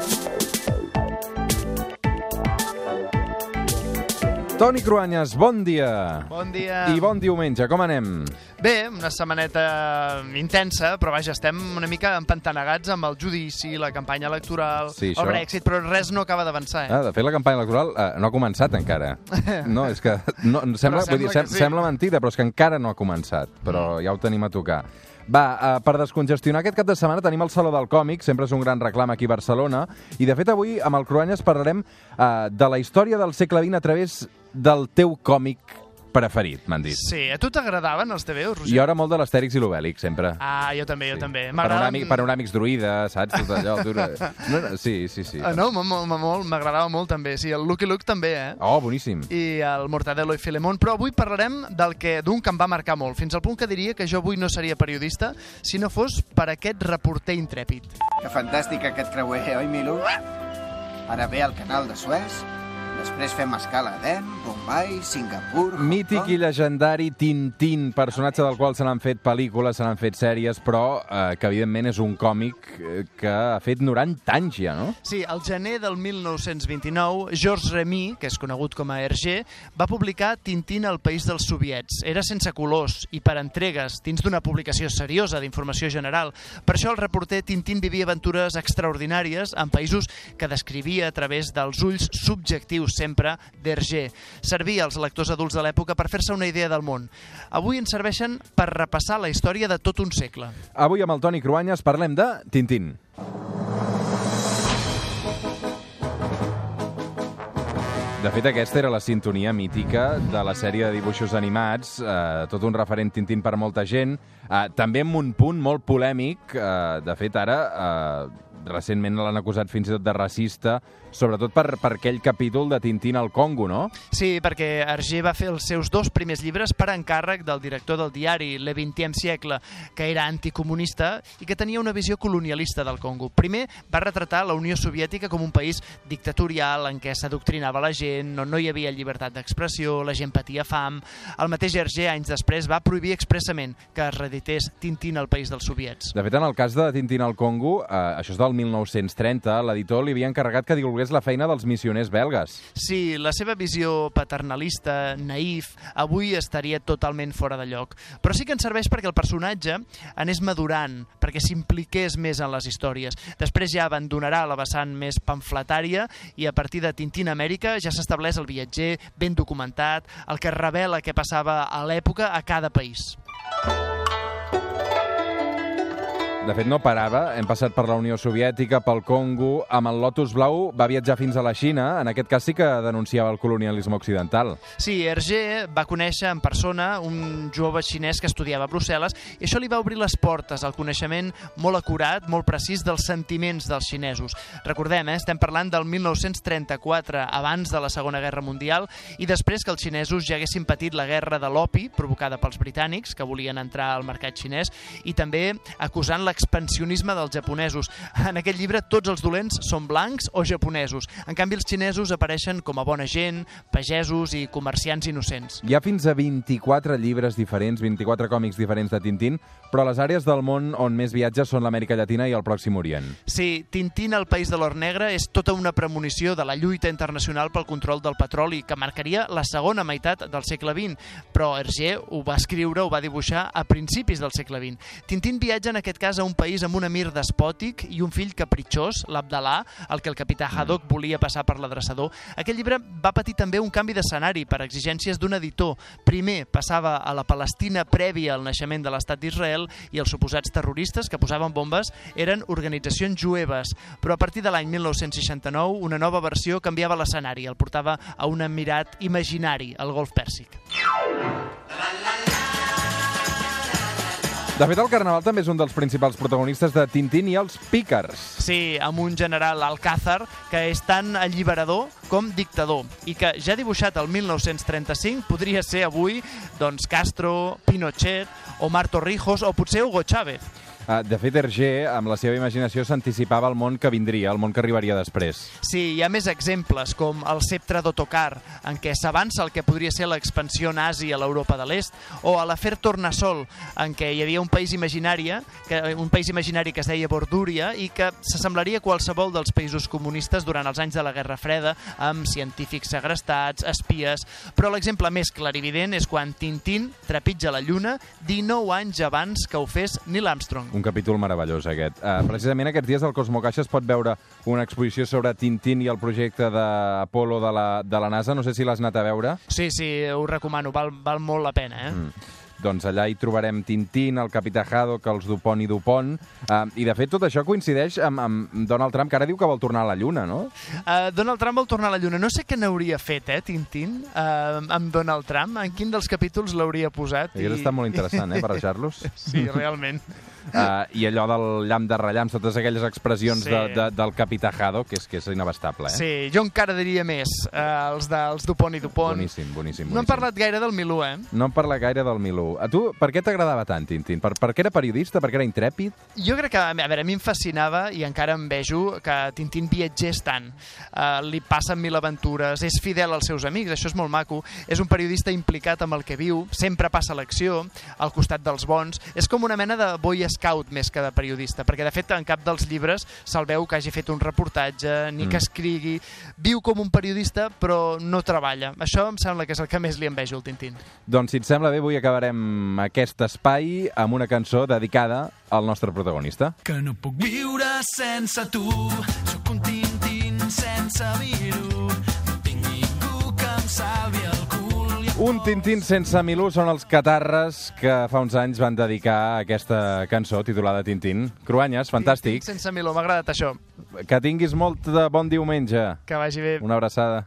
thank you Toni Cruanyes, bon dia. Bon dia. I bon diumenge, com anem? Bé, una setmaneta intensa, però vaja, estem una mica empantanegats amb el judici, la campanya electoral, Sí, el Brexit, però res no acaba d'avançar, eh? Ah, de fet, la campanya electoral eh, no ha començat encara. No, és que no, sembla, Però vull dir, sembla sem que sí. sembla mentida, però és que encara no ha començat. Però ja ho tenim a tocar. Va, uh, per descongestionar aquest cap de setmana tenim el Saló del Còmic, sempre és un gran reclam aquí a Barcelona, i de fet avui amb el Cruanyes parlarem uh, de la història del segle XX a través del teu còmic preferit, m'han dit. Sí, a tu t'agradaven els TVOs, Roger? Jo era molt de l'Astèrix i l'Obèlic, sempre. Ah, jo també, jo Sí. també. Panoràmic, panoràmics druides, saps? Tot allò. Tu... No, no, sí, sí, sí. Ah, no, m'agradava molt també. Sí, el Lucky Luke també, eh? Oh, boníssim. i el Mortadelo i Filemón, però avui parlarem del que d'un que em va marcar molt, fins al punt que diria que jo avui no seria periodista si no fos per aquest reporter intrèpid. Que fantàstic aquest creuer, oi, Milo? Ara ve al canal de Suez, després fem escala a Aden, Bombay, Singapur... Hong Mític Kong. i legendari Tintín, personatge del qual se n'han fet pel·lícules, se n'han fet sèries, però eh, que evidentment és un còmic eh, que ha fet 90 anys ja, no? Sí, al gener del 1929, Georges Remy, que és conegut com a Hergé, va publicar Tintín al País dels Soviets. Era sense colors i per entregues, dins d'una publicació seriosa d'informació general. Per això el reporter Tintín vivia aventures extraordinàries en països que descrivia a través dels ulls subjectius sempre d'Hergé. Servia als lectors adults de l'època per fer-se una idea del món. Avui ens serveixen per repassar la història de tot un segle. Avui amb el Toni Cruanyes parlem de Tintín. De fet, aquesta era la sintonia mítica de la sèrie de dibuixos animats, eh, tot un referent Tintín per molta gent, eh, també amb un punt molt polèmic, eh, de fet ara eh, recentment l'han acusat fins i tot de racista, sobretot per, per aquell capítol de Tintín al Congo, no? Sí, perquè Hergé va fer els seus dos primers llibres per encàrrec del director del diari Le XXe siècle, que era anticomunista i que tenia una visió colonialista del Congo. Primer va retratar la Unió Soviètica com un país dictatorial en què s'adoctrinava la gent, on no hi havia llibertat d'expressió, la gent patia fam. El mateix Hergé, anys després, va prohibir expressament que es reedités Tintín al país dels soviets. De fet, en el cas de Tintín al Congo, eh, això és del 1930, l'editor li havia encarregat que divulgués la feina dels missioners belgues. Sí, la seva visió paternalista, naïf, avui estaria totalment fora de lloc. Però sí que ens serveix perquè el personatge anés madurant, perquè s'impliqués més en les històries. Després ja abandonarà la vessant més pamfletària i a partir de Tintín Amèrica ja s'estableix el viatger ben documentat, el que revela què passava a l'època a cada país. De fet, no parava. Hem passat per la Unió Soviètica, pel Congo... Amb el Lotus Blau va viatjar fins a la Xina. En aquest cas sí que denunciava el colonialisme occidental. Sí, Hergé va conèixer en persona un jove xinès que estudiava a Brussel·les i això li va obrir les portes al coneixement molt acurat, molt precís dels sentiments dels xinesos. Recordem, eh, estem parlant del 1934, abans de la Segona Guerra Mundial, i després que els xinesos ja haguessin patit la guerra de l'opi provocada pels britànics, que volien entrar al mercat xinès, i també acusant l'expansionisme dels japonesos. En aquest llibre tots els dolents són blancs o japonesos. En canvi, els xinesos apareixen com a bona gent, pagesos i comerciants innocents. Hi ha fins a 24 llibres diferents, 24 còmics diferents de Tintín, però les àrees del món on més viatja són l'Amèrica Llatina i el Pròxim Orient. Sí, Tintín al País de l'Or Negre és tota una premonició de la lluita internacional pel control del petroli que marcaria la segona meitat del segle XX, però Hergé ho va escriure, ho va dibuixar a principis del segle XX. Tintín viatja en aquest cas a un país amb un emir despòtic i un fill capritxós, l'Abdalà, el que el capità Haddock volia passar per l'adreçador. Aquest llibre va patir també un canvi d'escenari per exigències d'un editor. Primer passava a la Palestina prèvia al naixement de l'estat d'Israel i els suposats terroristes que posaven bombes eren organitzacions jueves, però a partir de l'any 1969 una nova versió canviava l'escenari, el portava a un emirat imaginari, el Golf Pèrsic. De fet, el Carnaval també és un dels principals protagonistes de Tintín i els Pícars. Sí, amb un general Alcázar que és tan alliberador com dictador i que ja dibuixat el 1935 podria ser avui doncs, Castro, Pinochet o Mar Torrijos o potser Hugo Chávez. Uh, de fet, Hergé, amb la seva imaginació, s'anticipava al món que vindria, el món que arribaria després. Sí, hi ha més exemples, com el Sceptre d'Otokar, en què s'avança el que podria ser l'expansió nazi a l'Europa de l'Est, o a l'afer Tornassol, en què hi havia un país imaginari, que, un país imaginari que es deia Bordúria i que s'assemblaria a qualsevol dels països comunistes durant els anys de la Guerra Freda, amb científics segrestats, espies... Però l'exemple més clarivident és quan Tintín trepitja la Lluna 19 anys abans que ho fes Neil Armstrong. Un capítol meravellós, aquest. Uh, precisament aquests dies al Cosmocaixa es pot veure una exposició sobre Tintín i el projecte d'Apolo de, la, de la NASA. No sé si l'has anat a veure. Sí, sí, ho recomano, val, val molt la pena, eh? Mm. Doncs allà hi trobarem Tintín, el Capità Haddock, els Dupont i Dupont, uh, i de fet tot això coincideix amb, amb Donald Trump, que ara diu que vol tornar a la Lluna, no? Uh, Donald Trump vol tornar a la Lluna. No sé què n'hauria fet, eh, Tintín, uh, amb Donald Trump. En quin dels capítols l'hauria posat? Hauria i... estat molt interessant, eh, barrejar-los. sí, realment. Uh, I allò del llamp de rellamps, totes aquelles expressions sí. de, de, del Capità Haddock, que és, que és inabastable. Eh? Sí, jo encara diria més, uh, els dels Dupont i Dupont. Boníssim, boníssim, boníssim. No hem parlat gaire del Milú, eh? No hem parlat gaire del Milú. A tu, per què t'agradava tant, Tintín? Per, perquè era periodista? Perquè era intrèpid? Jo crec que, a veure, a mi em fascinava i encara em vejo que Tintín viatgés tant. Uh, li passen mil aventures, és fidel als seus amics, això és molt maco. És un periodista implicat amb el que viu, sempre passa l'acció, al costat dels bons. És com una mena de boy scout més que de periodista, perquè de fet en cap dels llibres se'l veu que hagi fet un reportatge, ni mm. que escrigui. Viu com un periodista, però no treballa. Això em sembla que és el que més li envejo al Tintín. Doncs si et sembla bé, avui acabarem aquest espai amb una cançó dedicada al nostre protagonista. Que no puc viure sense tu, sóc un Tintín sense vir-ho, un Tintín sense Milú són els catarres que fa uns anys van dedicar a aquesta cançó titulada Tintín. Cruanyes, fantàstic. Tintín sense Milú, m'ha agradat això. Que tinguis molt de bon diumenge. Que vagi bé. Una abraçada.